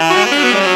Música